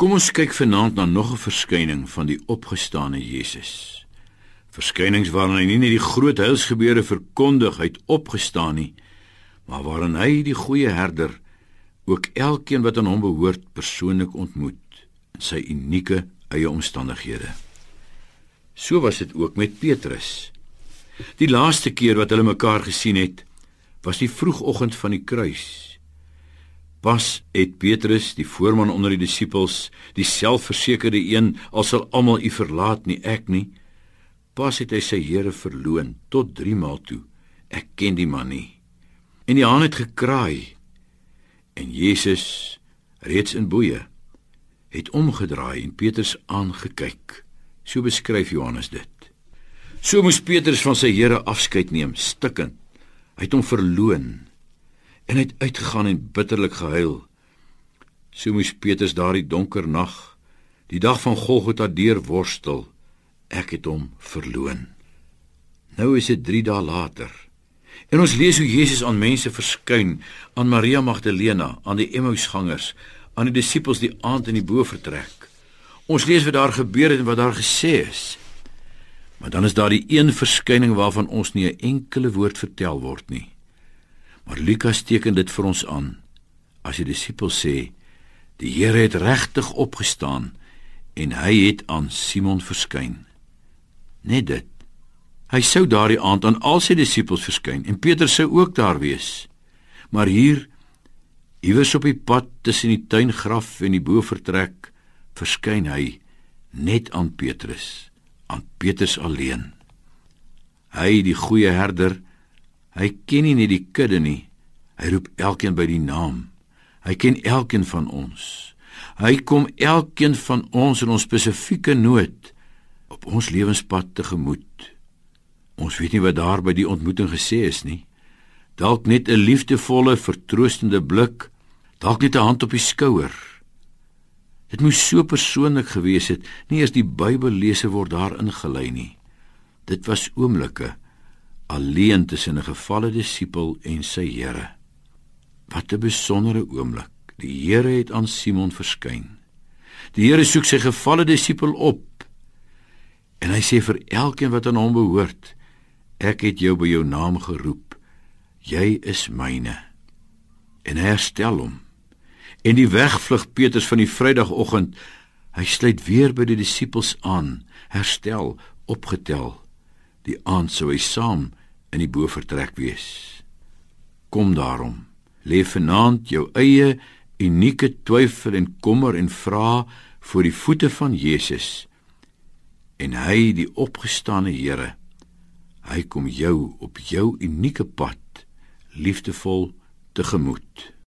Kom ons kyk vanaand na nog 'n verskyning van die opgestane Jesus. Verskynings waarin hy nie net die groot heilsgebeure verkondig uit opgestaan nie, maar waarin hy die goeie herder ook elkeen wat aan hom behoort persoonlik ontmoet in sy unieke eie omstandighede. So was dit ook met Petrus. Die laaste keer wat hulle mekaar gesien het, was die vroegoggend van die kruis. Pas het Petrus, die voorman onder die disippels, die selfversekerde een, al sal almal u verlaat nie ek nie. Pas het hy sy Here verloon tot 3 maal toe. Ek ken die man nie. En die haan het gekraai. En Jesus, reeds in boeye, het omgedraai en Petrus aangekyk. So beskryf Johannes dit. So moes Petrus van sy Here afskeid neem, stikkend. Hy het hom verloon en hy het uitgegaan en bitterlik gehuil. So moes Petrus daardie donker nag, die dag van Golgotha deur worstel. Ek het hom verloon. Nou is dit 3 dae later. En ons lees hoe Jesus aan mense verskyn, aan Maria Magdalena, aan die Emmausgangers, aan die disippels die aand in die bofortrek. Ons lees wat daar gebeur het en wat daar gesê is. Maar dan is daar die een verskyning waarvan ons nie 'n enkele woord vertel word nie. Maar Lukas teken dit vir ons aan. As die disippels sê, die Here het regtig opgestaan en hy het aan Simon verskyn. Net dit. Hy sou daardie aand aan al sy disippels verskyn en Petrus sou ook daar wees. Maar hier iewers op die pad tussen die tuingraf en die bofortrek verskyn hy net aan Petrus aan Petrus alleen. Hy, die goeie herder, hy ken nie net die kudde nie. Hy roep elkeen by die naam. Hy ken elkeen van ons. Hy kom elkeen van ons in ons spesifieke nood op ons lewenspad tegemoet. Ons weet nie wat daar by die ontmoeting gesê is nie. Dalk net 'n liefdevolle, vertroostende blik, dalk net 'n hand op die skouer. Dit moes so persoonlik gewees het, nie eers die Bybel lese word daar ingelei nie. Dit was oomblikke alleen tussen 'n gevalle disipel en sy Here. Wat 'n besondere oomblik. Die Here het aan Simon verskyn. Die Here soek sy gevalle disipel op. En hy sê vir elkeen wat aan hom behoort, ek het jou by jou naam geroep. Jy is myne. En hy herstel hom en die wegvlug Petrus van die Vrydagoggend hy sluit weer by die disippels aan herstel opgetel die aand sou hy saam in die bofortrek wees. Kom daarom lê vanaand jou eie unieke twyfel en kommer en vra voor die voete van Jesus en hy die opgestane Here hy kom jou op jou unieke pad liefdevol tegemoet